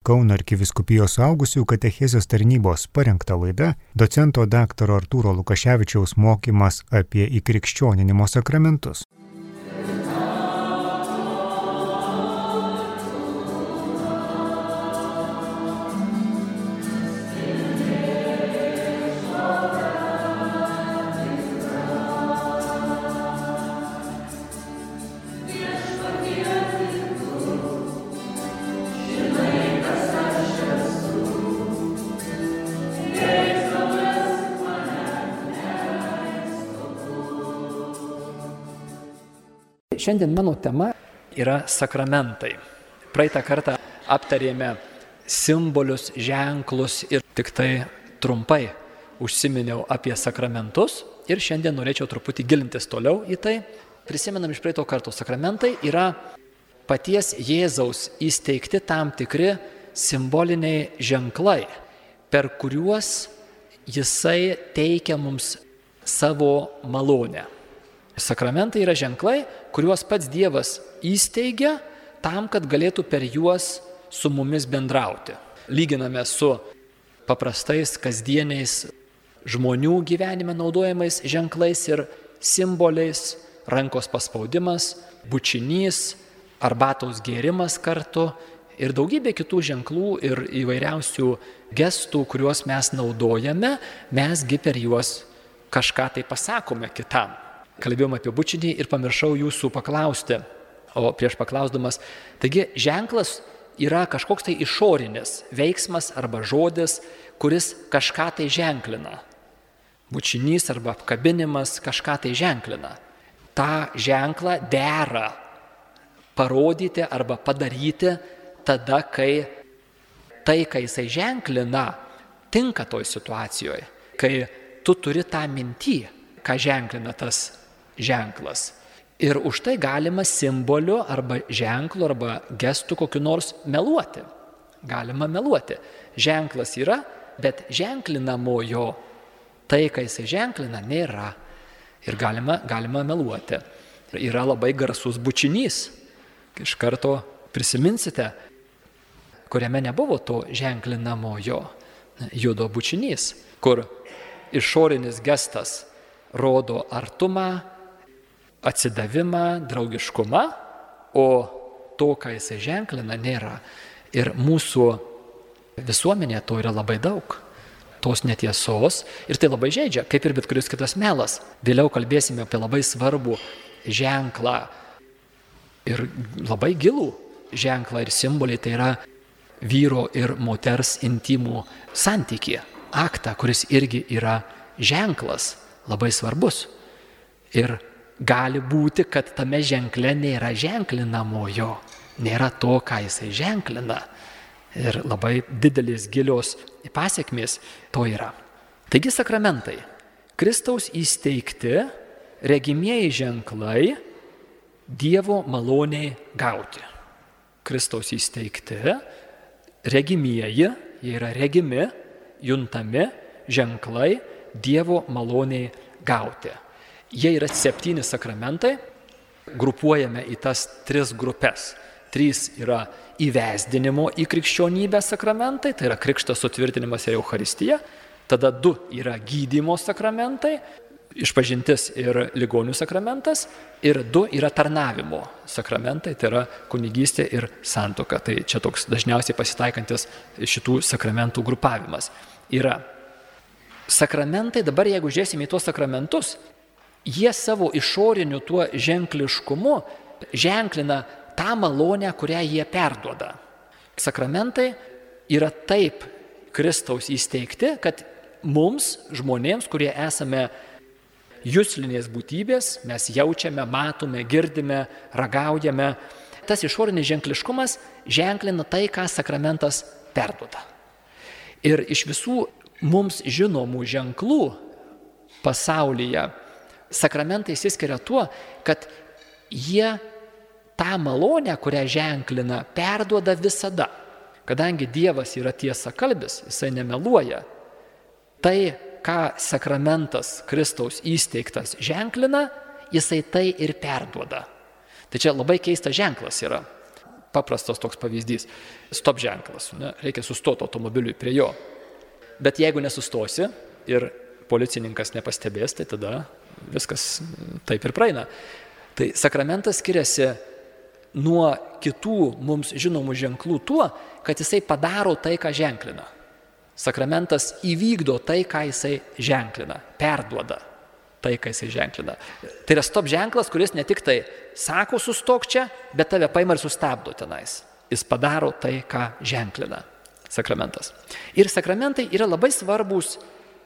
Kauno arkiviskupijos augusių katechezijos tarnybos parengta laida docento dr. Artūro Lukaševičiaus mokymas apie įkrikščioninimo sakramentus. Šiandien mano tema yra sakramentai. Praeitą kartą aptarėme simbolius, ženklus ir tik tai trumpai užsiminiau apie sakramentus ir šiandien norėčiau truputį gilintis toliau į tai. Prisimenam iš praeito karto, sakramentai yra paties Jėzaus įsteigti tam tikri simboliniai ženklai, per kuriuos jisai teikia mums savo malonę. Sakramentai yra ženklai, kuriuos pats Dievas įsteigia tam, kad galėtų per juos su mumis bendrauti. Lyginame su paprastais kasdieniais žmonių gyvenime naudojamais ženklais ir simboliais, rankos paspaudimas, bučinys, arbatos gėrimas kartu ir daugybė kitų ženklų ir įvairiausių gestų, kuriuos mes naudojame, mesgi per juos kažką tai pasakome kitam kalbėjom apie bučinį ir pamiršau jūsų paklausti, o prieš paklausdamas, taigi ženklas yra kažkoks tai išorinis veiksmas arba žodis, kuris kažką tai ženklina. Bučinys arba apkabinimas kažką tai ženklina. Ta ženklą dera parodyti arba padaryti tada, kai tai, kai jisai ženklina, tinka toj situacijoje, kai tu turi tą mintį, ką ženklina tas ženklas. Ir už tai galima simboliu arba ženklu arba gestu kokiu nors meluoti. Galima meluoti. Ženklas yra, bet ženklinamojo tai, kai jisai ženklina, nėra. Ir galima, galima meluoti. Yra labai garsus bučinys. Iš karto prisiminsite, kuriame nebuvo to ženklinamojo judo bučinys, kur išorinis gestas rodo artumą, atsidavimą, draugiškumą, o to, ką jisai ženklina, nėra. Ir mūsų visuomenėje to yra labai daug. Tos netiesos ir tai labai žaidžia, kaip ir bet kuris kitas melas. Vėliau kalbėsime apie labai svarbų ženklą ir labai gilų ženklą ir simbolį, tai yra vyro ir moters intimų santykį, aktą, kuris irgi yra ženklas, labai svarbus. Ir gali būti, kad tame ženkle nėra ženklinamojo, nėra to, ką jisai ženklina. Ir labai didelis gilios pasiekmės to yra. Taigi sakramentai. Kristaus įsteigti regimieji ženklai Dievo maloniai gauti. Kristaus įsteigti regimieji, jie yra regimi, juntami ženklai Dievo maloniai gauti. Jie yra septyni sakramentai, grupuojame į tas tris grupės. Trys yra įvesdinimo į krikščionybę sakramentai, tai yra krikštas sutvirtinimas ir Euharistija. Tada du yra gydymo sakramentai, išpažintis ir ligonių sakramentas. Ir du yra tarnavimo sakramentai, tai yra kunigystė ir santoka. Tai čia toks dažniausiai pasitaikantis šitų sakramentų grupavimas. Yra sakramentai, dabar jeigu žiūrėsime į tuos sakramentus, jie savo išoriniu tuo ženkliškumu ženklina tą malonę, kurią jie perduoda. Sakramentai yra taip Kristaus įsteigti, kad mums, žmonėms, kurie esame jūslinės būtybės, mes jaučiame, matome, girdime, ragaujame, tas išorinis ženkliškumas ženklina tai, ką sakramentas perduoda. Ir iš visų mums žinomų ženklų pasaulyje sakramentai įsiskiria tuo, kad jie tą malonę, kurią ženklina, perduoda visada. Kadangi Dievas yra tiesa kalbis, jisai nemeluoja, tai, ką sakramentas Kristaus įsteigtas ženklina, jisai tai ir perduoda. Tai čia labai keistas ženklas yra. paprastas toks pavyzdys. Stop ženklas. Ne? Reikia sustoti automobiliui prie jo. Bet jeigu nesustosi ir policininkas nepastebės, tai tada viskas taip ir praeina. Tai sakramentas skiriasi nuo kitų mums žinomų ženklų tuo, kad jisai padaro tai, ką ženklina. Sakramentas įvykdo tai, ką jisai ženklina, perduoda tai, ką jisai ženklina. Tai yra stop ženklas, kuris ne tik tai sako sustok čia, bet tave paima ir sustabdo tenais. Jis padaro tai, ką ženklina sakramentas. Ir sakramentai yra labai svarbus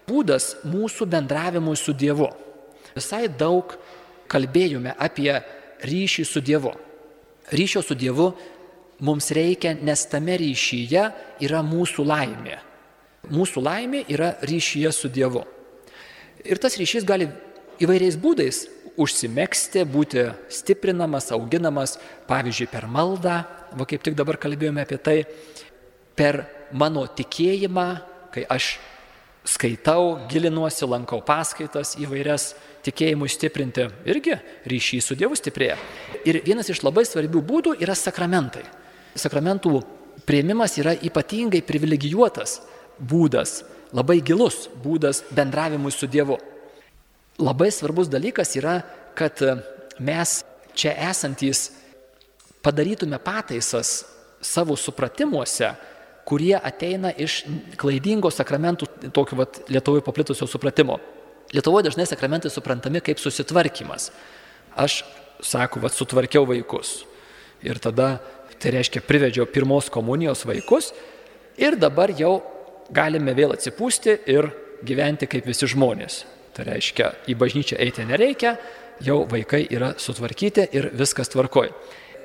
būdas mūsų bendravimui su Dievu. Visai daug kalbėjome apie ryšį su Dievu. Ryšio su Dievu mums reikia, nes tame ryšyje yra mūsų laimė. Mūsų laimė yra ryšyje su Dievu. Ir tas ryšys gali įvairiais būdais užsimėgsti, būti stiprinamas, auginamas, pavyzdžiui, per maldą, va kaip tik dabar kalbėjome apie tai, per mano tikėjimą, kai aš skaitau, gilinuosi, lankau paskaitas įvairias tikėjimui stiprinti, irgi ryšys su Dievu stiprėja. Ir vienas iš labai svarbių būdų yra sakramentai. Sakramentų prieimimas yra ypatingai privilegijuotas būdas labai gilus būdas bendravimui su Dievu. Labai svarbus dalykas yra, kad mes čia esantys padarytume pataisas savo supratimuose, kurie ateina iš klaidingo sakramentų, tokio vat, Lietuvoje paplitusio supratimo. Lietuvoje dažnai sakramentai suprantami kaip susitvarkymas. Aš, sako, vat, sutvarkiau vaikus. Ir tada, tai reiškia, privedžiau pirmos komunijos vaikus ir dabar jau galime vėl atsipūsti ir gyventi kaip visi žmonės. Tai reiškia, į bažnyčią eiti nereikia, jau vaikai yra sutvarkyti ir viskas tvarkoj.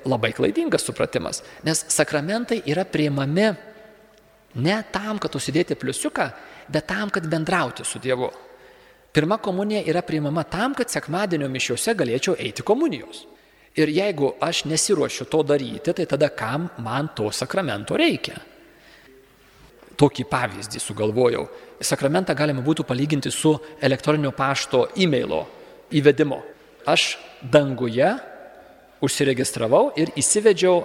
Labai klaidingas supratimas, nes sakramentai yra priimami ne tam, kad užsidėti pliusiuką, bet tam, kad bendrauti su Dievu. Pirma komunija yra priimama tam, kad sekmadienio mišiuose galėčiau eiti komunijos. Ir jeigu aš nesiuošiu to daryti, tai tada kam man to sakramento reikia? tokį pavyzdį sugalvojau. Sakramentą galima būtų palyginti su elektroninio pašto e-mailo įvedimo. Aš danguje užsiregistravau ir įsivedžiau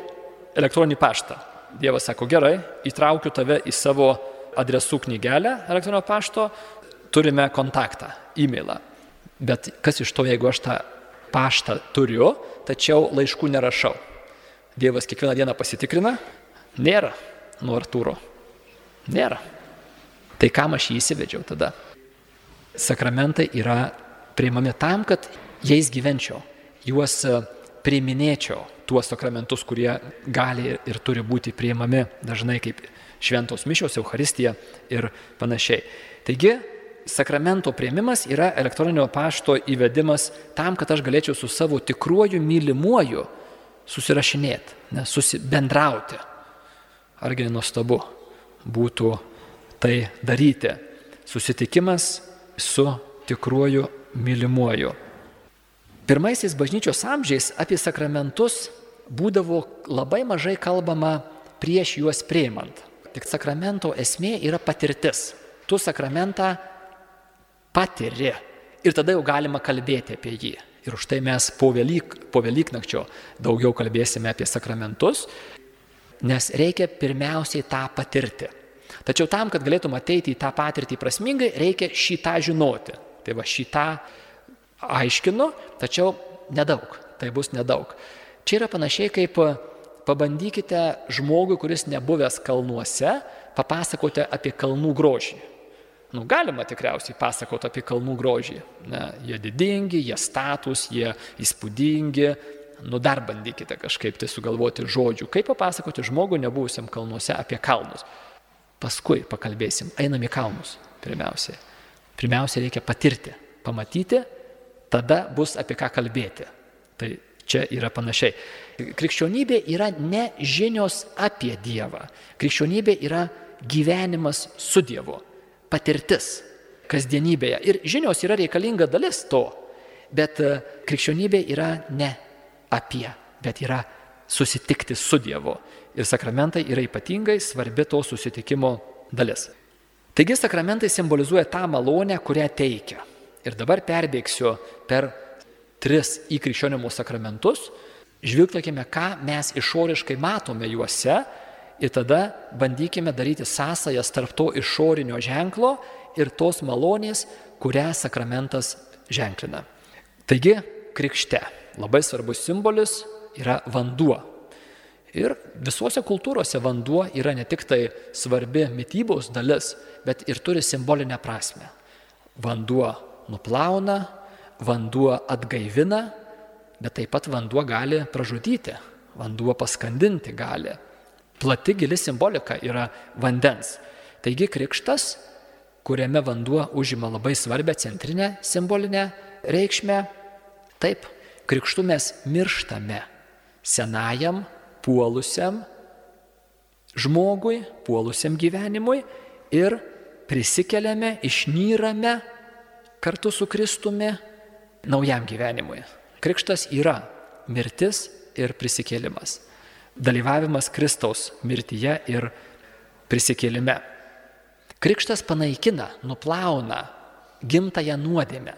elektroninį paštą. Dievas sako, gerai, įtraukiu tave į savo adresų knygelę elektroninio pašto, turime kontaktą, e-mailą. Bet kas iš to, jeigu aš tą paštą turiu, tačiau laiškų nerašau? Dievas kiekvieną dieną pasitikrina, nėra nuo Artūro. Nėra. Tai kam aš jį įsivedžiau tada? Sakramentai yra priimami tam, kad jais gyvenčiau, juos e, priiminėčiau, tuos sakramentus, kurie gali ir turi būti priimami dažnai kaip šventos mišios, Euharistija ir panašiai. Taigi, sakramento prieimimas yra elektroninio pašto įvedimas tam, kad aš galėčiau su savo tikruoju mylimuoju susirašinėti, susibendrauti. Argi nenuostabu? būtų tai daryti. Susitikimas su tikruoju mylimuoju. Pirmaisiais bažnyčios amžiais apie sakramentus būdavo labai mažai kalbama prieš juos prieimant. Tik sakramento esmė yra patirtis. Tu sakramentą patiri ir tada jau galima kalbėti apie jį. Ir už tai mes po, Velyk, po Velyknakčio daugiau kalbėsime apie sakramentus, nes reikia pirmiausiai tą patirti. Tačiau tam, kad galėtum ateiti į tą patirtį prasmingai, reikia šitą žinoti. Tai va šitą aiškinu, tačiau nedaug. Tai bus nedaug. Čia yra panašiai kaip pabandykite žmogui, kuris nebuvęs kalnuose, papasakoti apie kalnų grožį. Nu, galima tikriausiai pasakoti apie kalnų grožį. Ne, jie didingi, jie status, jie įspūdingi, nu dar bandykite kažkaip tai sugalvoti žodžių, kaip papasakoti žmogui nebuvusiam kalnuose apie kalnus. Paskui pakalbėsim, einam į kalnus pirmiausiai. Pirmiausia reikia patirti, pamatyti, tada bus apie ką kalbėti. Tai čia yra panašiai. Krikščionybė yra ne žinios apie Dievą. Krikščionybė yra gyvenimas su Dievu, patirtis kasdienybėje. Ir žinios yra reikalinga dalis to, bet krikščionybė yra ne apie, bet yra susitikti su Dievu. Ir sakramentai yra ypatingai svarbi to susitikimo dalis. Taigi sakramentai simbolizuoja tą malonę, kurią teikia. Ir dabar perbėgsiu per tris įkrikščionimo sakramentus. žvilgtokime, ką mes išoriškai matome juose ir tada bandykime daryti sąsajas tarp to išorinio ženklo ir tos malonės, kurią sakramentas ženklina. Taigi, krikšte labai svarbus simbolis yra vanduo. Ir visuose kultūrose vanduo yra ne tik tai svarbi mytybos dalis, bet ir turi simbolinę prasme. Vanduo nuplauna, vanduo atgaivina, bet taip pat vanduo gali pražudyti, vanduo paskandinti gali. Plati gili simbolika yra vandens. Taigi krikštas, kuriame vanduo užima labai svarbę centrinę simbolinę reikšmę, taip, krikštų mes mirštame senajam puolusiam žmogui, puolusiam gyvenimui ir prisikeliame, išnyrame kartu su Kristumi naujam gyvenimui. Krikštas yra mirtis ir prisikėlimas. Dalyvavimas Kristaus mirtyje ir prisikėlime. Krikštas panaikina, nuplauna gimtają nuodėmę.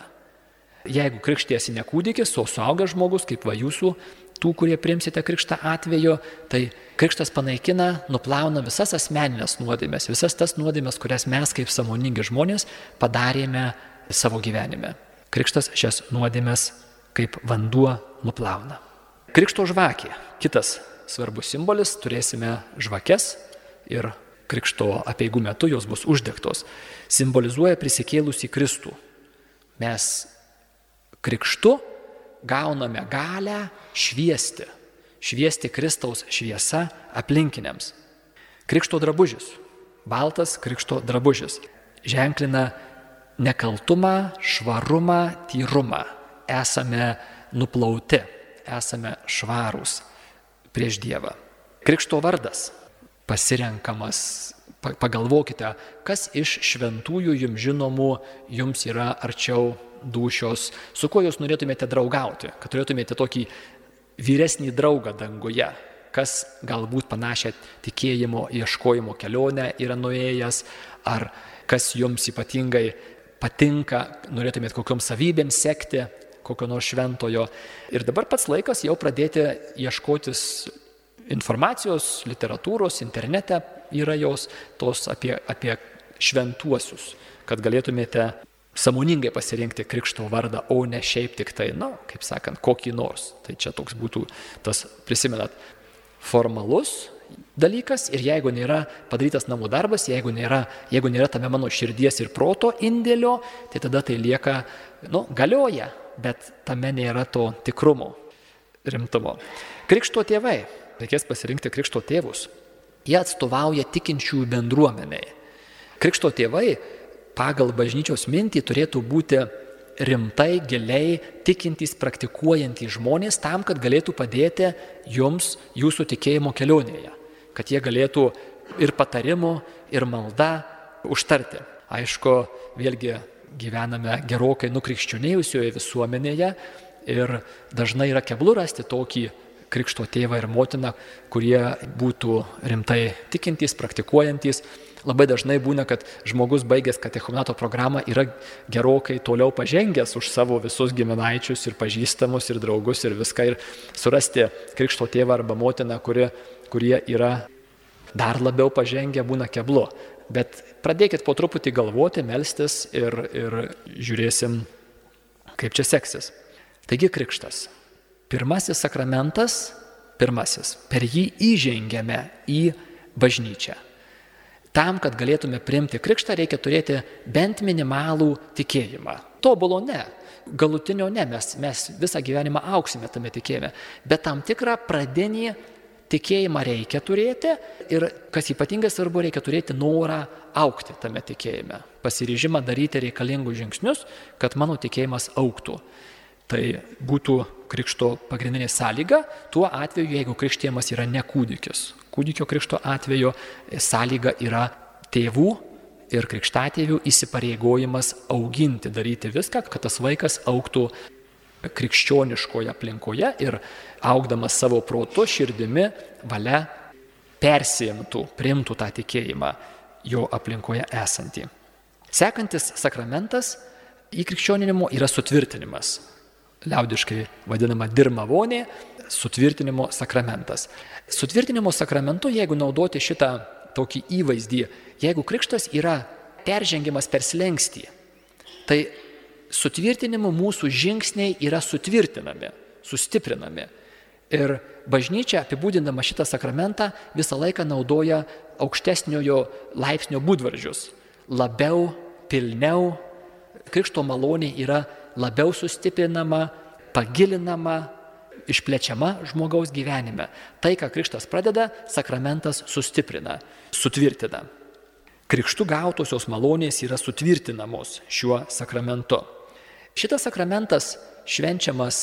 Jeigu krikštiesi ne kūdikis, o suaugęs žmogus, kaip va jūsų tų, kurie primsite krikštą atveju, tai krikštas panaikina, nuplauna visas asmeninės nuodėmės, visas tas nuodėmės, kurias mes kaip samoningi žmonės padarėme savo gyvenime. Krikštas šias nuodėmės kaip vanduo nuplauna. Krikšto žvakė. Kitas svarbus simbolis. Turėsime žvakes ir krikšto apieigų metu jos bus uždegtos. Simbolizuoja prisikėlusį Kristų. Mes krikštu gauname galę šviesti, šviesti Kristaus šviesa aplinkiniams. Krikšto drabužis, baltas krikšto drabužis, ženklina nekaltumą, švarumą, tyrumą. Esame nuplauti, esame švarūs prieš Dievą. Krikšto vardas pasirenkamas, pagalvokite, kas iš šventųjų jums žinomų jums yra arčiau dušios, su kuo jūs norėtumėte draugauti, kad turėtumėte tokį vyresnį draugą danguje, kas galbūt panašią tikėjimo ieškojimo kelionę yra nuėjęs, ar kas jums ypatingai patinka, norėtumėt kokiom savybėm sekti, kokio nors šventojo. Ir dabar pats laikas jau pradėti ieškotis informacijos, literatūros, internete yra jos tos apie, apie šventuosius, kad galėtumėte samoningai pasirinkti krikšto vardą, o ne šiaip tik tai, na, kaip sakant, kokį nors. Tai čia toks būtų tas, prisimenat, formalus dalykas ir jeigu nėra padarytas namų darbas, jeigu nėra, jeigu nėra tame mano širdies ir proto indėlio, tai tada tai lieka, nu, galioja, bet tame nėra to tikrumo, rimtumo. Krikšto tėvai, reikės pasirinkti krikšto tėvus. Jie atstovauja tikinčiųjų bendruomeniai. Krikšto tėvai pagal bažnyčios mintį turėtų būti rimtai, giliai tikintys, praktikuojantys žmonės tam, kad galėtų padėti jums jūsų tikėjimo kelionėje, kad jie galėtų ir patarimų, ir malda užtarti. Aišku, vėlgi gyvename gerokai nukrikščionėjusioje visuomenėje ir dažnai yra keblu rasti tokį krikšto tėvą ir motiną, kurie būtų rimtai tikintys, praktikuojantys labai dažnai būna, kad žmogus baigęs katechumenato programą yra gerokai toliau pažengęs už savo visus giminaičius ir pažįstamus ir draugus ir viską ir surasti krikšto tėvą arba motiną, kuri, kurie yra dar labiau pažengę, būna keblu. Bet pradėkit po truputį galvoti, melstis ir, ir žiūrėsim, kaip čia seksis. Taigi krikštas. Pirmasis sakramentas, pirmasis. Per jį įžengėme į bažnyčią. Tam, kad galėtume priimti krikštą, reikia turėti bent minimalų tikėjimą. Tobulo ne, galutinio ne, mes, mes visą gyvenimą auksime tame tikėjime, bet tam tikrą pradinį tikėjimą reikia turėti ir, kas ypatingai svarbu, reikia turėti norą aukti tame tikėjime, pasiryžimą daryti reikalingus žingsnius, kad mano tikėjimas auktų. Tai būtų krikšto pagrindinė sąlyga, tuo atveju, jeigu krikštėjimas yra ne kūdikis kūdikio krikšto atveju sąlyga yra tėvų ir krikštatėvių įsipareigojimas auginti, daryti viską, kad tas vaikas auktų krikščioniškoje aplinkoje ir augdamas savo protu, širdimi, valia persiimtų, primtų tą tikėjimą jo aplinkoje esantį. Sekantis sakramentas įkrikščioninimo yra sutvirtinimas liaudiškai vadinama dirmavonė, sutvirtinimo sakramentas. Sutvirtinimo sakramentu, jeigu naudoti šitą tokį įvaizdį, jeigu krikštas yra peržengiamas per slengstį, tai sutvirtinimu mūsų žingsniai yra sutvirtinami, sustiprinami. Ir bažnyčia apibūdindama šitą sakramentą visą laiką naudoja aukštesniojo laipsnio būdvardžius. Labiau, pilniau, krikšto malonė yra labiau sustiprinama, pagilinama, išplečiama žmogaus gyvenime. Tai, ką krikštas pradeda, sakramentas sustiprina, sutvirtina. Krikštų gautosios malonės yra sutvirtinamos šiuo sakramentu. Šitas sakramentas švenčiamas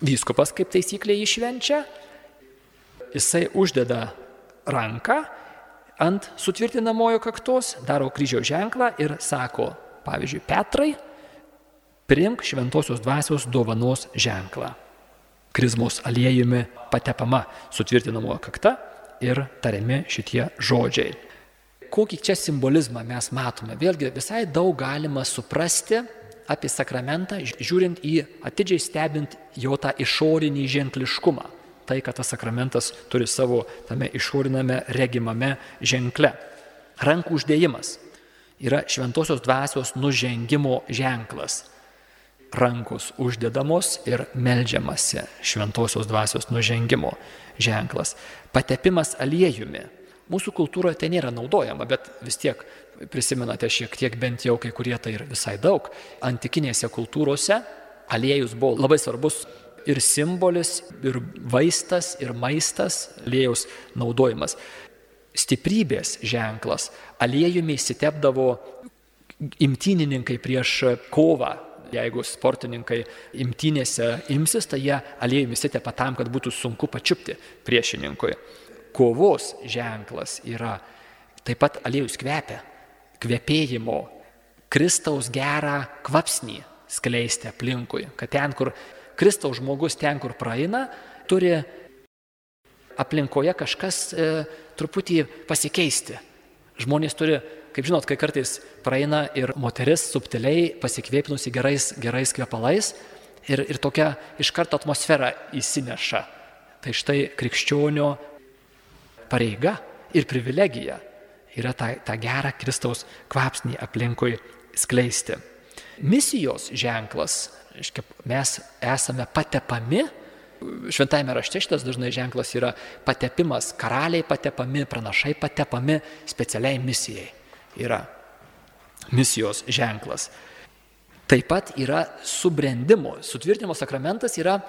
vyskupas kaip taisyklė jį švenčia, jisai uždeda ranką ant sutvirtinamojo kaktos, daro kryžiaus ženklą ir sako, pavyzdžiui, Petrai, priimk šventosios dvasios dovanos ženklą. Krizmos aliejumi patepama sutvirtinamojo kakta ir tariami šitie žodžiai. Kokį čia simbolizmą mes matome? Vėlgi visai daug galima suprasti apie sakramentą, žiūrint į atidžiai stebint jo tą išorinį ženkliškumą. Tai, kad tas sakramentas turi savo tame išoriname regimame ženkle. Rankų uždėjimas yra šventosios dvasios nužengimo ženklas. Rankos uždedamos ir melžiamasi šventosios dvasios nužengimo ženklas. Patepimas aliejumi. Mūsų kultūroje tai nėra naudojama, bet vis tiek prisimenate šiek tiek bent jau kai kurie tai ir visai daug. Antikinėse kultūrose aliejus buvo labai svarbus ir simbolis, ir vaistas, ir maistas, aliejaus naudojimas. Stiprybės ženklas. Aliejumi įsitepdavo imtynininkai prieš kovą. Jeigu sportininkai imtynėse imsis, tai jie aliejumi įsitepa tam, kad būtų sunku pačiupti priešininkui. Kovos ženklas yra taip pat aliejus kvepia kvepėjimo, Kristaus gerą kvapsnį skleisti aplinkui, kad ten, kur Kristaus žmogus ten, kur praeina, turi aplinkoje kažkas e, truputį pasikeisti. Žmonės turi, kaip žinot, kai kartais praeina ir moteris subtiliai pasikvėpinusi gerais, gerais kvepalais ir, ir tokia iš karto atmosfera įsineša. Tai štai krikščionio pareiga ir privilegija yra tą, tą gerą Kristaus kvapsnį aplinkui skleisti. Misijos ženklas, reiškia, mes esame patepami, šventajame rašte šitas dažnai ženklas yra patepimas, karaliai patepami, pranašai patepami specialiai misijai. Yra misijos ženklas. Taip pat yra subrendimo, sutvirtinimo sakramentas yra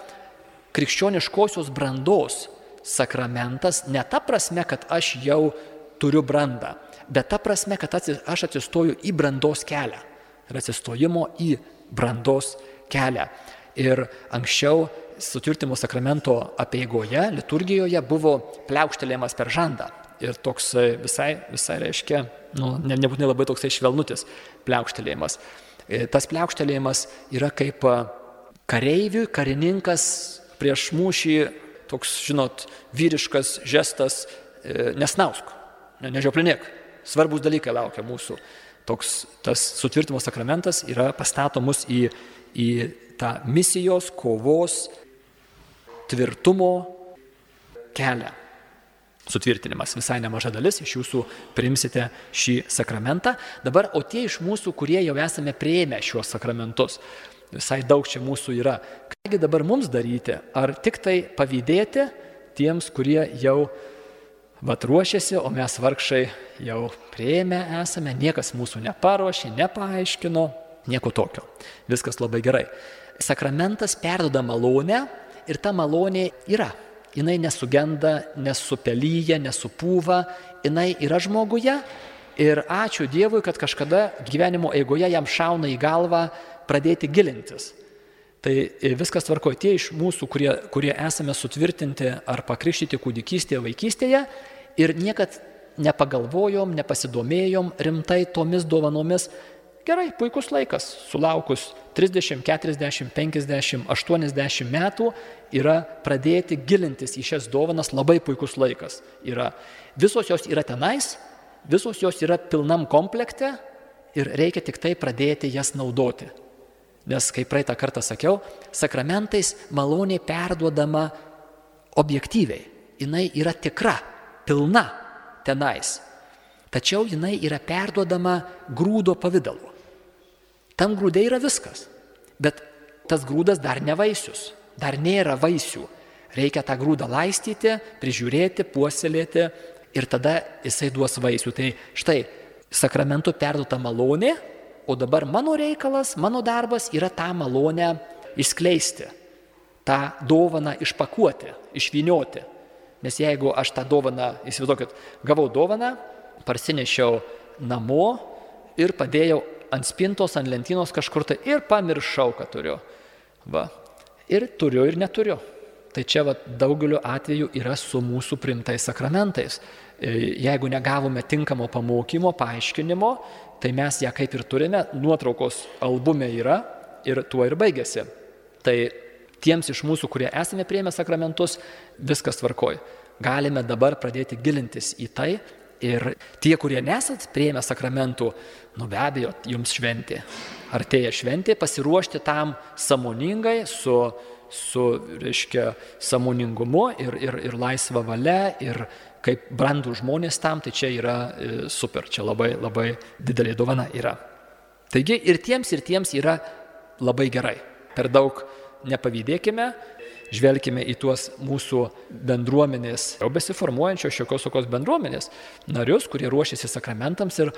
krikščioniškosios brandos sakramentas, ne ta prasme, kad aš jau turiu brandą, bet ta prasme, kad aš atsistoju į brandos kelią ir atsistojimo į brandos kelią. Ir anksčiau sutvirtimo sakramento apieigoje, liturgijoje buvo pliaukštelėjimas per žandą. Ir toks visai, visai reiškia, nu, ne, nebūtinai labai toksai švelnutis pliaukštelėjimas. E, tas pliaukštelėjimas yra kaip kareiviui, karininkas prieš mūšį, toks, žinot, vyriškas žestas, e, nesnausk ne, nežioplinėk. Svarbus dalykai laukia mūsų. Toks tas sutvirtimo sakramentas yra pastatomus į, į tą misijos, kovos, tvirtumo kelią. Sutvirtinimas visai nemaža dalis iš jūsų primsite šį sakramentą. Dabar, o tie iš mūsų, kurie jau esame prieėmę šiuos sakramentus, visai daug čia mūsų yra. Kągi dabar mums daryti? Ar tik tai pavydėti tiems, kurie jau Vat ruošiasi, o mes vargšai jau prieėmę esame, niekas mūsų neparuošė, nepaaiškino, nieko tokio. Viskas labai gerai. Sakramentas perdoda malonę ir ta malonė yra. Jis nesugenda, nesupelyja, nesupūva, jinai yra žmoguje ir ačiū Dievui, kad kažkada gyvenimo eigoje jam šauna į galvą pradėti gilintis. Tai viskas tvarko tie iš mūsų, kurie, kurie esame sutvirtinti ar pakrikštyti kūdikystėje, vaikystėje ir niekad nepagalvojom, nepasidomėjom rimtai tomis dovanomis. Gerai, puikus laikas, sulaukus 30, 40, 50, 80 metų yra pradėti gilintis į šias dovanas labai puikus laikas. Yra. Visos jos yra tenais, visos jos yra pilnam komplekte ir reikia tik tai pradėti jas naudoti. Nes, kaip praeitą kartą sakiau, sakramentais malonė perduodama objektyviai, jinai yra tikra, pilna tenais. Tačiau jinai yra perduodama grūdo pavydalu. Tam grūdė yra viskas. Bet tas grūdas dar ne vaisius, dar nėra vaisių. Reikia tą grūdą laistyti, prižiūrėti, puoselėti ir tada jisai duos vaisių. Tai štai, sakramentų perduota malonė, o dabar mano reikalas, mano darbas yra tą malonę išskleisti, tą dovaną išpakuoti, išvinioti. Nes jeigu aš tą dovaną, įsivaizduokit, gavau dovaną, parsinešiau namo ir padėjau ant spintos, ant lentynos kažkur tai ir pamiršau, kad turiu. Va. Ir turiu ir neturiu. Tai čia va, daugeliu atveju yra su mūsų primtais sakramentais. E, jeigu negavome tinkamo pamokymo, paaiškinimo, tai mes ją kaip ir turime, nuotraukos albume yra ir tuo ir baigėsi. Tai tiems iš mūsų, kurie esame prieimę sakramentus, viskas tvarkoj. Galime dabar pradėti gilintis į tai ir tie, kurie nesat prieimę sakramentų, nu be abejo, jums šventė. Artėja šventė, pasiruošti tam samoningai su su, reiškia, samoningumu ir, ir, ir laisva valia ir kaip brandų žmonės tam, tai čia yra e, super, čia labai, labai didelė dovana yra. Taigi ir tiems, ir tiems yra labai gerai. Per daug nepavydėkime, žvelgime į tuos mūsų bendruomenės, jau besiformuojančios šiokios tokios bendruomenės narius, kurie ruošiasi sakramentams ir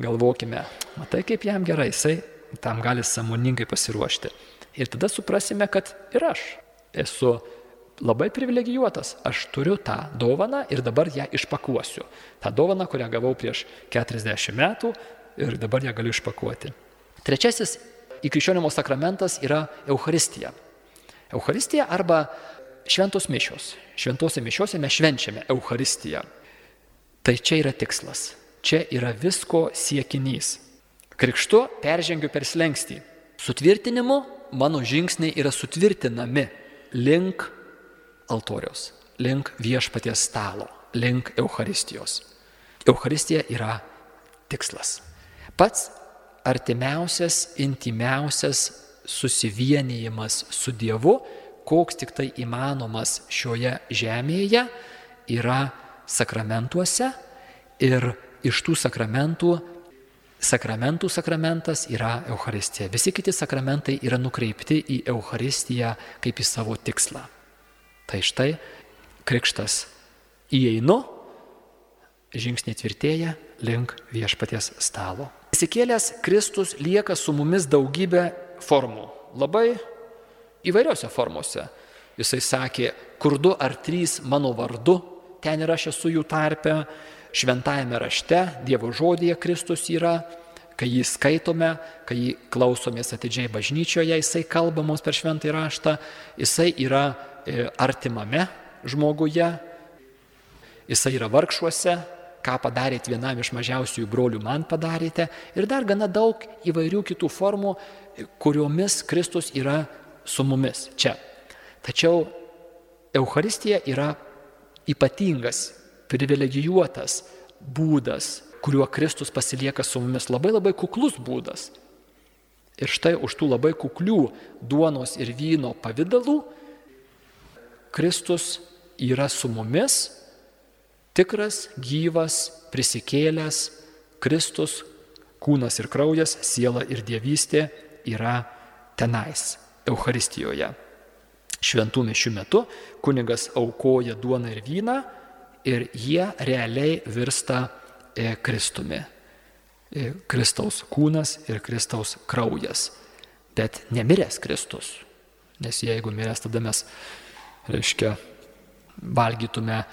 galvokime, matai kaip jam gerai, jisai tam gali samoningai pasiruošti. Ir tada suprasime, kad ir aš esu labai privilegijuotas. Aš turiu tą dovaną ir dabar ją išpakuosiu. Ta dovana, kurią gavau prieš 40 metų ir dabar ją galiu išpakuoti. Trečiasis įkrikščionimo sakramentas yra Euharistija. Euharistija arba šventos mišios. Šventose mišiose mes švenčiame Euharistiją. Tai čia yra tikslas. Čia yra visko siekinys. Krikštu peržengiu per slengstį. Sutvirtinimu mano žingsniai yra sutvirtinami link altoriaus, link viešpaties stalo, link Euharistijos. Euharistija yra tikslas. Pats artimiausias, intimiausias susivienijimas su Dievu, koks tik tai įmanomas šioje žemėje, yra sakramentuose ir iš tų sakramentų Sakramentų sakramentas yra Euharistija. Visi kiti sakramentai yra nukreipti į Euharistiją kaip į savo tikslą. Tai štai krikštas įeinu, žingsniai tvirtėja link viešpaties stalo. Įsikėlęs Kristus lieka su mumis daugybę formų. Labai įvairiose formose. Jisai sakė, kur du ar trys mano vardu, ten ir aš esu jų tarpe, šventajame rašte, Dievo žodėje Kristus yra, kai jį skaitome, kai jį klausomės atidžiai bažnyčioje, jisai kalba mums per šventąjį raštą, jisai yra e, artimame žmoguje, jisai yra vargšuose, ką padarėte vienam iš mažiausiųjų brolių, man padarėte, ir dar gana daug įvairių kitų formų, kuriomis Kristus yra su mumis čia. Tačiau Euharistija yra ypatingas privilegijuotas būdas, kuriuo Kristus pasilieka su mumis, labai labai kuklus būdas. Ir štai už tų labai kuklių duonos ir vyno pavydalų Kristus yra su mumis, tikras, gyvas, prisikėlęs, Kristus, kūnas ir kraujas, siela ir dievystė yra tenais, Euharistijoje. Šventų mišių metu kunigas aukoja duoną ir vyną ir jie realiai virsta e, Kristumi. E, Kristaus kūnas ir Kristaus kraujas. Bet nemiręs Kristus. Nes jeigu miręs, tada mes, reiškia, valgytume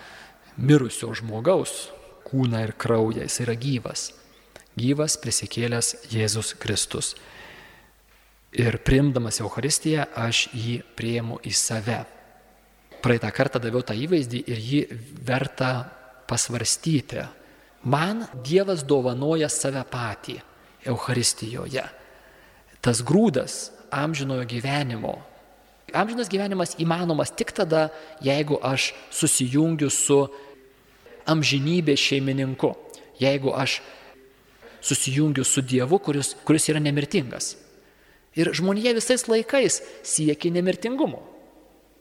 mirusio žmogaus kūną ir kraują. Jis yra gyvas. Gyvas prisikėlęs Jėzus Kristus. Ir priimdamas Euharistiją aš jį prieimu į save praeitą kartą daviau tą įvaizdį ir jį verta pasvarstyti. Man Dievas dovanoja save patį Euharistijoje. Tas grūdas amžinojo gyvenimo. Amžinas gyvenimas įmanomas tik tada, jeigu aš susijungiu su amžinybės šeimininku. Jeigu aš susijungiu su Dievu, kuris, kuris yra nemirtingas. Ir žmonija visais laikais siekia nemirtingumo.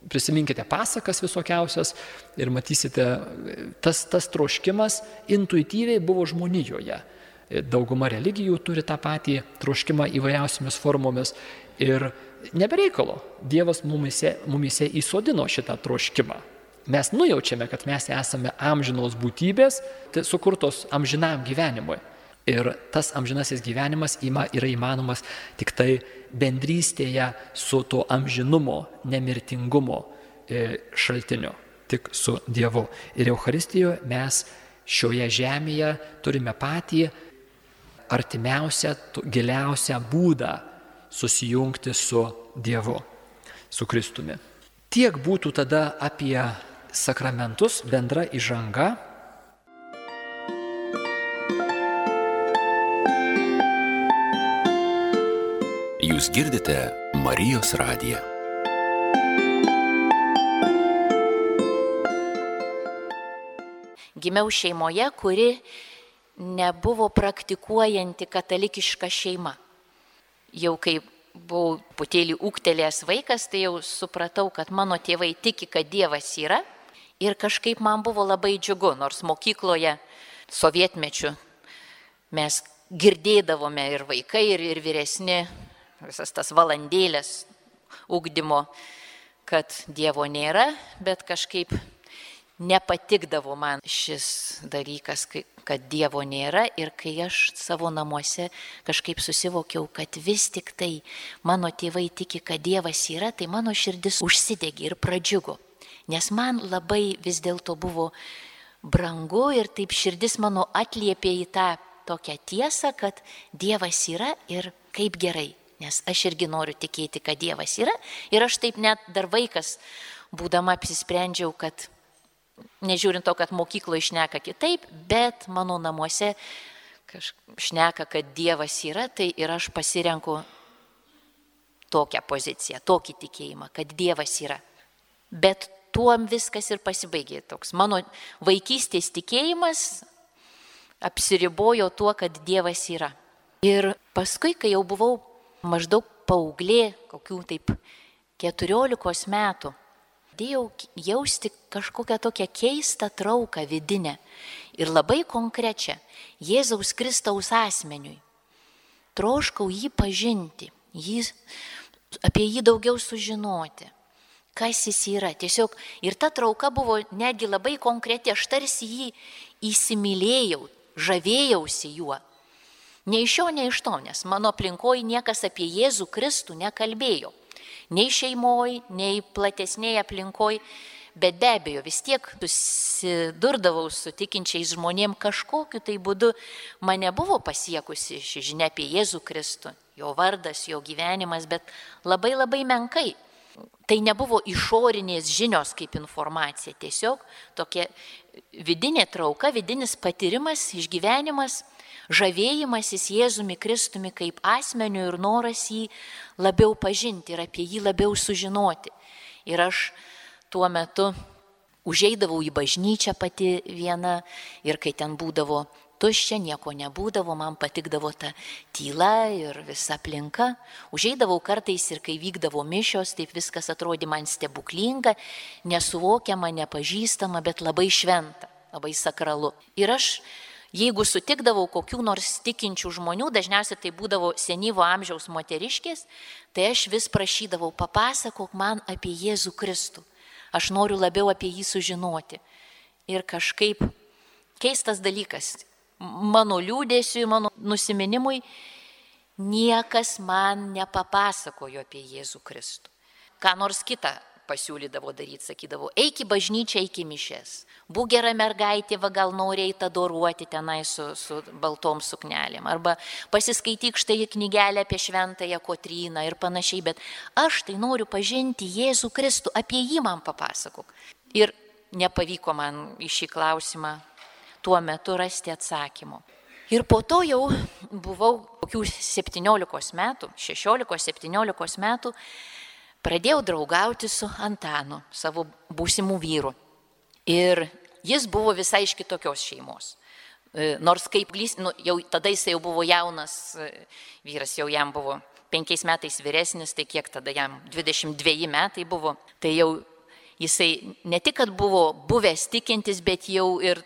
Prisiminkite pasakas visokiausias ir matysite, tas, tas troškimas intuityviai buvo žmonijoje. Dauguma religijų turi tą patį troškimą įvairiausiamis formomis ir nebereikalo Dievas mumise, mumise įsodino šitą troškimą. Mes nujaučiame, kad mes esame amžinos būtybės, tai sukurtos amžinam gyvenimui. Ir tas amžinasis gyvenimas yra įmanomas tik tai bendrystėje su tuo amžinumo, nemirtingumo e, šaltiniu, tik su Dievu. Ir Euharistijoje mes šioje žemėje turime patį artimiausią, giliausią būdą susijungti su Dievu, su Kristumi. Tiek būtų tada apie sakramentus, bendra įžanga Jūs girdite Marijos radiją. Gimiau šeimoje, kuri nebuvo praktikuojanti katalikiška šeima. Jau kai buvau putėlį ūktelėjęs vaikas, tai jau supratau, kad mano tėvai tiki, kad Dievas yra. Ir kažkaip man buvo labai džiugu, nors mokykloje sovietmečių mes girdėdavome ir vaikai, ir, ir vyresni visas tas valandėlės ugdymo, kad Dievo nėra, bet kažkaip nepatikdavo man šis dalykas, kad Dievo nėra ir kai aš savo namuose kažkaip susivokiau, kad vis tik tai mano tėvai tiki, kad Dievas yra, tai mano širdis užsidegė ir pradžiugo. Nes man labai vis dėlto buvo brangu ir taip širdis mano atliepė į tą tokią tiesą, kad Dievas yra ir kaip gerai. Nes aš irgi noriu tikėti, kad Dievas yra. Ir aš taip net dar vaikas, būdama apsisprendžiau, kad nežiūrint to, kad mokykloje išneka kitaip, bet mano namuose šneka, kad Dievas yra, tai ir aš pasirenku tokią poziciją, tokį tikėjimą, kad Dievas yra. Bet tuom viskas ir pasibaigė toks. Mano vaikystės tikėjimas apsiribojo tuo, kad Dievas yra. Ir paskui, kai jau buvau maždaug paauglė, kokių taip 14 metų, dėjau jausti kažkokią tokią keistą trauką vidinę ir labai konkrečią Jėzaus Kristaus asmeniui. Troškau jį pažinti, jį, apie jį daugiau sužinoti, kas jis yra. Tiesiog ir ta trauka buvo netgi labai konkreti, aš tarsi jį įsimylėjau, žavėjausi juo. Nei iš šio, nei iš to, nes mano aplinkoje niekas apie Jėzų Kristų nekalbėjo. Nei šeimoje, nei platesnėje aplinkoje, bet be abejo vis tiek susidurdavau su tikinčiais žmonėm kažkokiu tai būdu mane buvo pasiekusi ši žinia apie Jėzų Kristų, jo vardas, jo gyvenimas, bet labai labai menkai. Tai nebuvo išorinės žinios kaip informacija, tiesiog tokia vidinė trauka, vidinis patyrimas, išgyvenimas žavėjimasis Jėzumi Kristumi kaip asmeniu ir noras jį labiau pažinti ir apie jį labiau sužinoti. Ir aš tuo metu užeidavau į bažnyčią pati viena ir kai ten būdavo tuščia, nieko nebūdavo, man patikdavo ta tyla ir visa aplinka. Užeidavau kartais ir kai vykdavo mišios, taip viskas atrodė man stebuklinga, nesuvokiama, nepažįstama, bet labai šventa, labai sakralu. Ir aš Jeigu sutikdavau kokių nors tikinčių žmonių, dažniausiai tai būdavo senyvo amžiaus moteriškės, tai aš vis prašydavau, papasakok man apie Jėzų Kristų. Aš noriu labiau apie jį sužinoti. Ir kažkaip keistas dalykas, mano liūdėsiui, mano nusiminimui, niekas man nepapasakojo apie Jėzų Kristų. Ką nors kitą pasiūlydavo daryti, sakydavo, eik į bažnyčią, eik į mišes. Būk gera mergaitė, va gal nori eiti adoruoti tenai su, su baltom suknelėm. Arba pasiskaityk štai knygelę apie šventąją Kotryną ir panašiai, bet aš tai noriu pažinti Jėzų Kristų, apie jį man papasakok. Ir nepavyko man į šį klausimą tuo metu rasti atsakymo. Ir po to jau buvau kokių 17 metų, 16-17 metų, pradėjau draugauti su Antanu, savo būsimų vyrų. Ir jis buvo visai iš kitokios šeimos. E, nors kaip, nu, jau tada jis jau buvo jaunas e, vyras, jau jam buvo penkiais metais vyresnis, tai kiek tada jam 22 metai buvo, tai jau Jisai ne tik, kad buvo buvęs tikintis, bet jau ir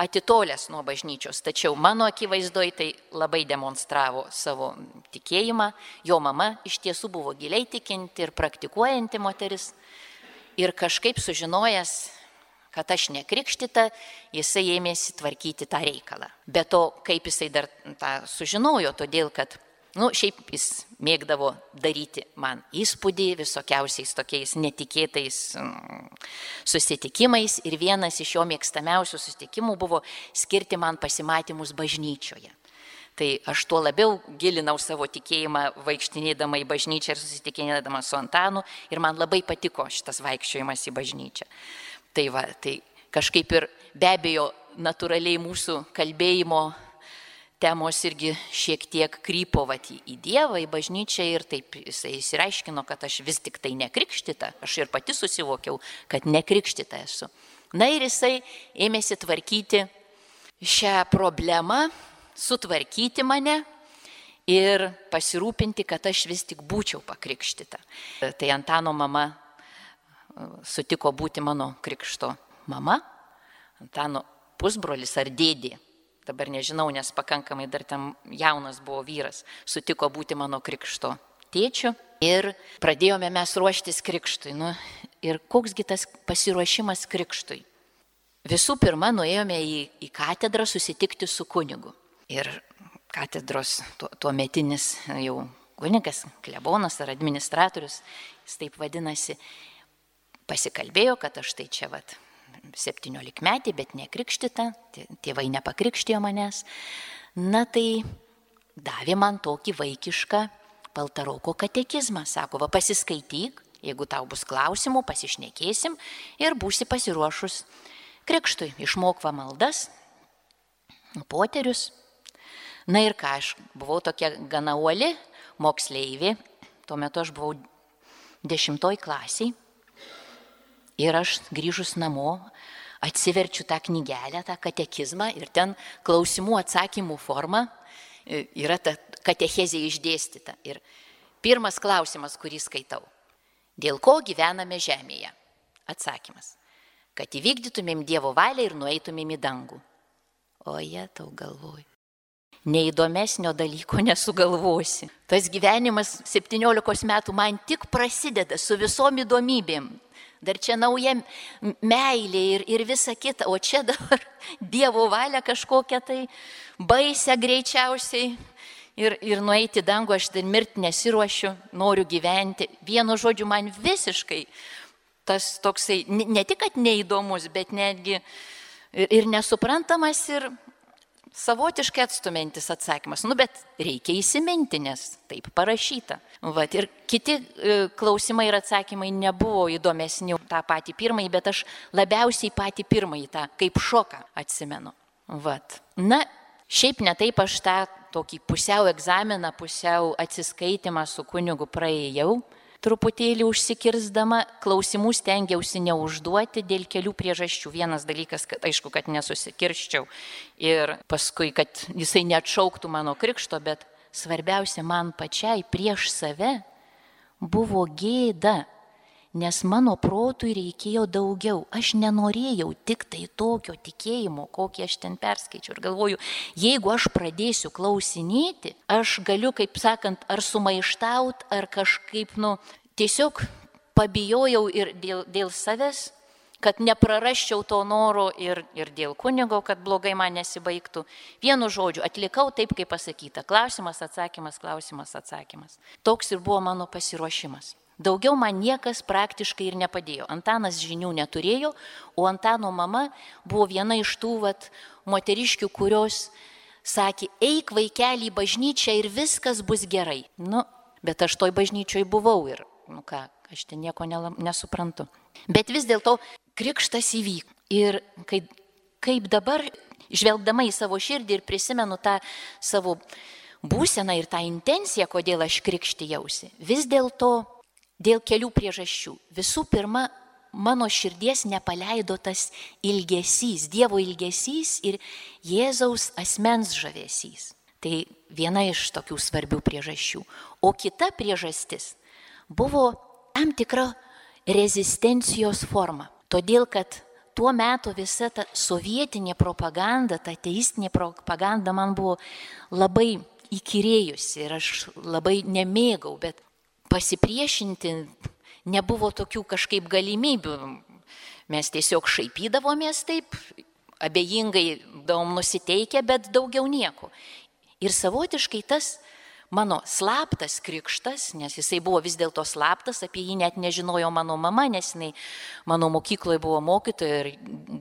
atitolęs nuo bažnyčios. Tačiau mano akivaizdoj tai labai demonstravo savo tikėjimą. Jo mama iš tiesų buvo giliai tikinti ir praktikuojanti moteris. Ir kažkaip sužinojęs, kad aš nekrikštita, jisai ėmėsi tvarkyti tą reikalą. Be to, kaip jisai dar tą sužinojo, todėl kad Nu, šiaip jis mėgdavo daryti man įspūdį visokiausiais tokiais netikėtais mm, susitikimais ir vienas iš jo mėgstamiausių susitikimų buvo skirti man pasimatymus bažnyčioje. Tai aš tuo labiau gilinau savo tikėjimą vaikštinėdama į bažnyčią ir susitikinėdama su Antanu ir man labai patiko šitas vaikščiojimas į bažnyčią. Tai va, tai kažkaip ir be abejo natūraliai mūsų kalbėjimo temos irgi šiek tiek krypo vat, į Dievą, į bažnyčią ir taip jisai įsireiškino, kad aš vis tik tai nekrikštita, aš ir pati susivokiau, kad nekrikštita esu. Na ir jisai ėmėsi tvarkyti šią problemą, sutvarkyti mane ir pasirūpinti, kad aš vis tik būčiau pakrikštita. Tai Antano mama e, sutiko būti mano krikšto mama, Antano pusbrolis ar dėdė dabar nežinau, nes pakankamai dar ten jaunas buvo vyras, sutiko būti mano krikšto tėčiu ir pradėjome mes ruoštis krikštui. Nu, ir koksgi tas pasiruošimas krikštui? Visų pirma, nuėjome į, į katedrą susitikti su kunigu. Ir katedros tuo, tuo metinis jau kunigas, klebonas ar administratorius, jis taip vadinasi, pasikalbėjo, kad aš tai čia vat 17 metį, bet nekrikštita, tėvai nepakrikštijo manęs. Na tai davė man tokį vaikišką Paltaroko katekizmą. Sako, va pasiskaityk, jeigu tau bus klausimų, pasišnekėsim ir būsi pasiruošus krikštui. Išmokva maldas, poterius. Na ir ką, aš buvau tokia gana uoli moksleivė, tuo metu aš buvau dešimtoj klasiai Ir aš grįžus namo atsiverčiu tą knygelę, tą katekizmą ir ten klausimų atsakymų forma e, yra ta katechezė išdėstyta. Ir pirmas klausimas, kurį skaitau. Dėl ko gyvename žemėje? Atsakymas. Kad įvykdytumėm Dievo valią ir nueitumėm į dangų. O jie tau galvoju. Neįdomesnio dalyko nesugalvosi. Tas gyvenimas 17 metų man tik prasideda su visom įdomybėm dar čia nauja meilė ir, ir visa kita, o čia dabar Dievo valia kažkokia tai baisia greičiausiai. Ir, ir nueiti dangų aš dar mirti nesiruošiu, noriu gyventi. Vienu žodžiu, man visiškai tas toksai, ne tik, kad neįdomus, bet netgi ir, ir nesuprantamas ir, savotiškai atstumintis atsakymas. Nu, bet reikia įsiminti, nes taip parašyta. Vat, ir kiti e, klausimai ir atsakymai nebuvo įdomesni tą patį pirmąjį, bet aš labiausiai patį pirmąjį tą kaip šoką atsimenu. Vat. Na, šiaip ne taip aš tą tokį pusiau egzaminą, pusiau atsiskaitimą su kunigu praėjau truputėlį užsikirzdama, klausimų stengiausi neužduoti dėl kelių priežasčių. Vienas dalykas, kad aišku, kad nesusikirščiau ir paskui, kad jisai neatšauktų mano krikšto, bet svarbiausia man pačiai prieš save buvo gėda, nes mano protui reikėjo daugiau. Aš nenorėjau tik tai tokio tikėjimo, kokį aš ten perskaičiau. Ir galvoju, jeigu aš pradėsiu klausinėti, aš galiu, kaip sakant, ar sumaištaut, ar kažkaip, nu, tiesiog pabijojau ir dėl, dėl savęs, kad neprarasčiau to noro ir, ir dėl kunigo, kad blogai man nesibaigtų. Vienu žodžiu, atlikau taip, kaip pasakyta. Klausimas, atsakymas, klausimas, atsakymas. Toks ir buvo mano pasiruošimas. Daugiau man niekas praktiškai ir nepadėjo. Antanas žinių neturėjo, o Antano mama buvo viena iš tų vat, moteriškių, kurios sakė, eik vaikelį į bažnyčią ir viskas bus gerai. Nu, bet aš toj bažnyčioj buvau ir, nu ką, aš ten nieko nesuprantu. Bet vis dėlto krikštas įvyko. Ir kaip, kaip dabar, žvelgdama į savo širdį ir prisimenu tą savo būseną ir tą intenciją, kodėl aš krikštijausi, vis dėlto Dėl kelių priežasčių. Visų pirma, mano širdies nepaleido tas ilgesys, Dievo ilgesys ir Jėzaus asmens žavesys. Tai viena iš tokių svarbių priežasčių. O kita priežastis buvo tam tikra rezistencijos forma. Todėl, kad tuo metu visa ta sovietinė propaganda, ta teistinė propaganda man buvo labai įkyrėjusi ir aš labai nemėgau, bet pasipriešinti nebuvo tokių kažkaip galimybių. Mes tiesiog šaipydavomės taip, abejingai davom nusiteikę, bet daugiau nieko. Ir savotiškai tas mano slaptas krikštas, nes jisai buvo vis dėlto slaptas, apie jį net nežinojo mano mama, nes jinai mano mokykloje buvo mokytoja ir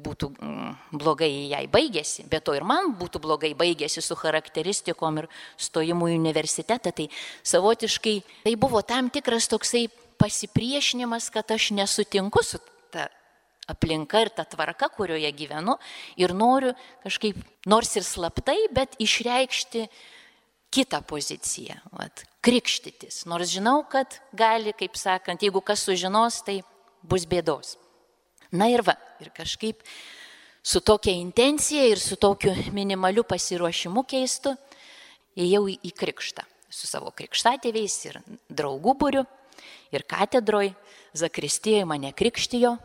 būtų mm, blogai jai baigėsi, bet to ir man būtų blogai baigėsi su charakteristikom ir stojimu į universitetą. Tai savotiškai tai buvo tam tikras toksai pasipriešinimas, kad aš nesutinku su ta aplinka ir ta tvarka, kurioje gyvenu ir noriu kažkaip, nors ir slaptai, bet išreikšti kitą poziciją, vat, krikštytis. Nors žinau, kad gali, kaip sakant, jeigu kas sužinos, tai bus bėdos. Na ir va, ir kažkaip su tokia intencija ir su tokiu minimaliu pasiruošimu keistu įėjau į, į krikštą su savo krikštatėviais ir draugų būriu. Ir katedroj Zakristijoje mane krikštijo,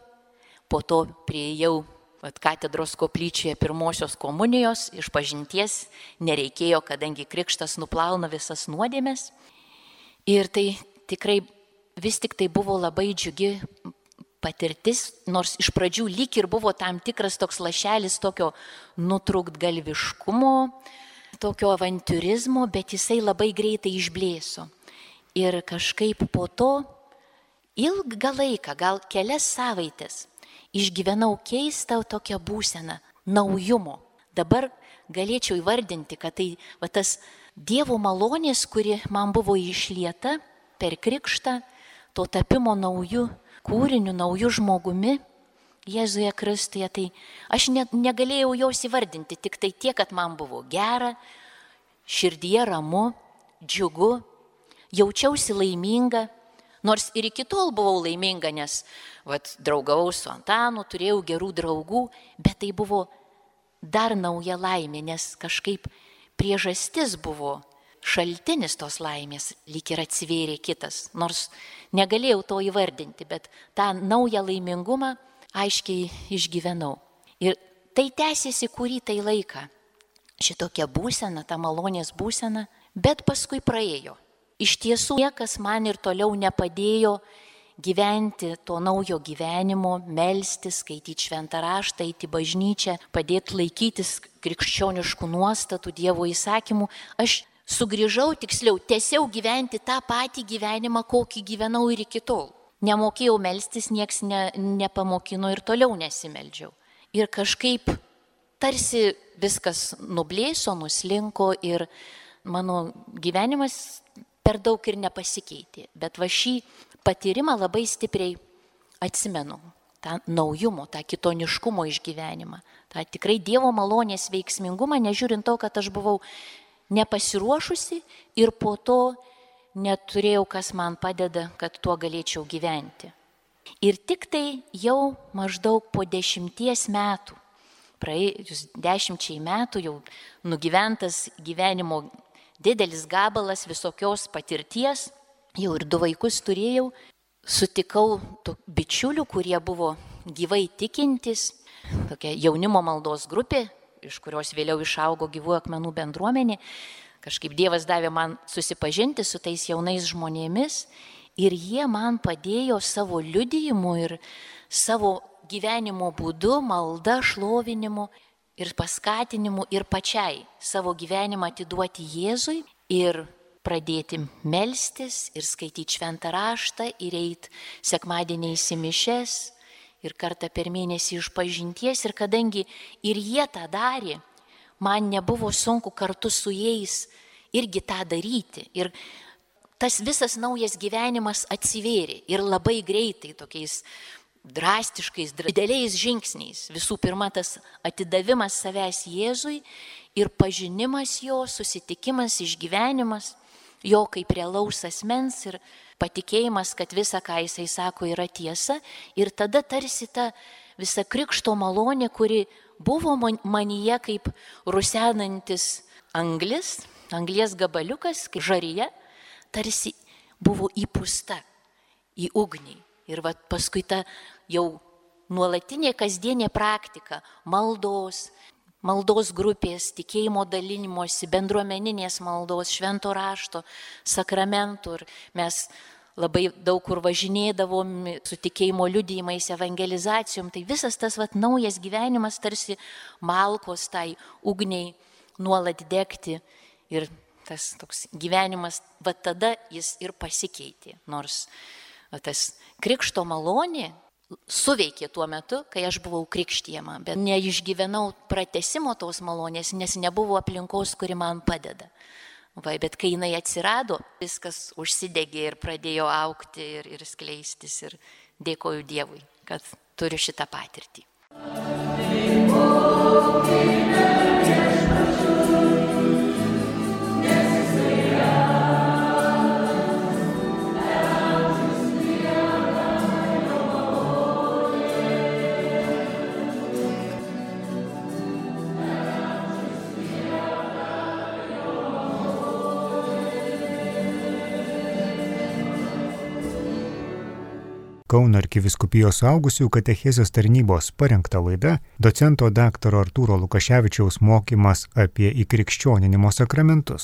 po to prieėjau Vat katedros koplyčioje pirmosios komunijos iš pažinties nereikėjo, kadangi krikštas nuplauna visas nuodėmės. Ir tai tikrai vis tik tai buvo labai džiugi patirtis, nors iš pradžių lyg ir buvo tam tikras toks lašelis tokio nutrūktgalviškumo, tokio avantūrizmo, bet jisai labai greitai išblėso. Ir kažkaip po to ilgą laiką, gal kelias savaitės, išgyvenau keistą tokią būseną naujumo. Dabar galėčiau įvardinti, kad tai va, tas Dievo malonės, kuri man buvo išlieta per krikštą, to tapimo naujų kūrinių, naujų žmogumi, Jėzuje Kristuje, tai aš net negalėjau jos įvardinti, tik tai tiek, kad man buvo gera, širdie ramu, džiugu, jaučiausi laiminga, Nors ir iki tol buvau laiminga, nes vat, draugavau su Antanu, turėjau gerų draugų, bet tai buvo dar nauja laimė, nes kažkaip priežastis buvo šaltinis tos laimės, lyg ir atsivėrė kitas. Nors negalėjau to įvardinti, bet tą naują laimingumą aiškiai išgyvenau. Ir tai tęsiasi kurį tai laiką. Šitokia būsena, ta malonės būsena, bet paskui praėjo. Iš tiesų niekas man ir toliau nepadėjo gyventi to naujo gyvenimo, melstis, skaityti šventą raštą, eiti bažnyčią, padėti laikytis krikščioniškų nuostatų, Dievo įsakymų. Aš sugrįžau, tiksliau, tiesiau gyventi tą patį gyvenimą, kokį gyvenau ir iki tol. Nemokėjau melstis, nieks ne, nepamokino ir toliau nesimeldžiau. Ir kažkaip tarsi viskas nublėso, nuslinko ir mano gyvenimas per daug ir nepasikeitė. Bet va šį patyrimą labai stipriai atsimenu. tą naujumo, tą kitoniškumo išgyvenimą, tą tikrai Dievo malonės veiksmingumą, nežiūrint to, kad aš buvau nepasiruošusi ir po to neturėjau, kas man padeda, kad tuo galėčiau gyventi. Ir tik tai jau maždaug po dešimties metų, praėjus dešimčiai metų jau nugyventas gyvenimo didelis gabalas visokios patirties, jau ir du vaikus turėjau, sutikau bičiulių, kurie buvo gyvai tikintis, tokia jaunimo maldos grupė, iš kurios vėliau išaugo gyvų akmenų bendruomenė. Kažkaip Dievas davė man susipažinti su tais jaunais žmonėmis ir jie man padėjo savo liudijimu ir savo gyvenimo būdu, malda, šlovinimu ir paskatinimu ir pačiai savo gyvenimą atiduoti Jėzui ir pradėti melstis ir skaityti šventą raštą ir eiti sekmadieniais į mišes ir kartą per mėnesį iš pažinties ir kadangi ir jie tą darė, man nebuvo sunku kartu su jais irgi tą daryti. Ir tas visas naujas gyvenimas atsivėrė ir labai greitai tokiais drastiškais, dideliais žingsniais. Visų pirma, tas atidavimas savęs Jėzui ir pažinimas jo, susitikimas, išgyvenimas jo kaip realaus asmens ir patikėjimas, kad visa, ką jisai sako, yra tiesa. Ir tada tarsi ta visa krikšto malonė, kuri buvo manyje kaip rusenantis anglis, anglies gabaliukas, kaip žaryje, tarsi buvo įpūsta į ugnį Ir va paskui ta jau nuolatinė kasdienė praktika - maldos, maldos grupės, tikėjimo dalinimosi, bendruomeninės maldos, švento rašto, sakramentų. Ir mes labai daug kur važinėdavom su tikėjimo liudijimais, evangelizacijom. Tai visas tas vat, naujas gyvenimas tarsi malkos tai ugniai nuolat degti. Ir tas toks gyvenimas, va tada jis ir pasikeitė. Nors va, tas krikšto malonė suveikė tuo metu, kai aš buvau krikštyjama, bet neišgyvenau pratesimo tos malonės, nes nebuvo aplinkos, kuri man padeda. Va, bet kai jinai atsirado, viskas užsidegė ir pradėjo aukti ir, ir skleistis. Ir dėkoju Dievui, kad turiu šitą patirtį. Kauno arkiviskupijos augusių katechezijos tarnybos parengta laida docento dr. Artūro Lukaševičiaus mokymas apie įkrikščioninimo sakramentus.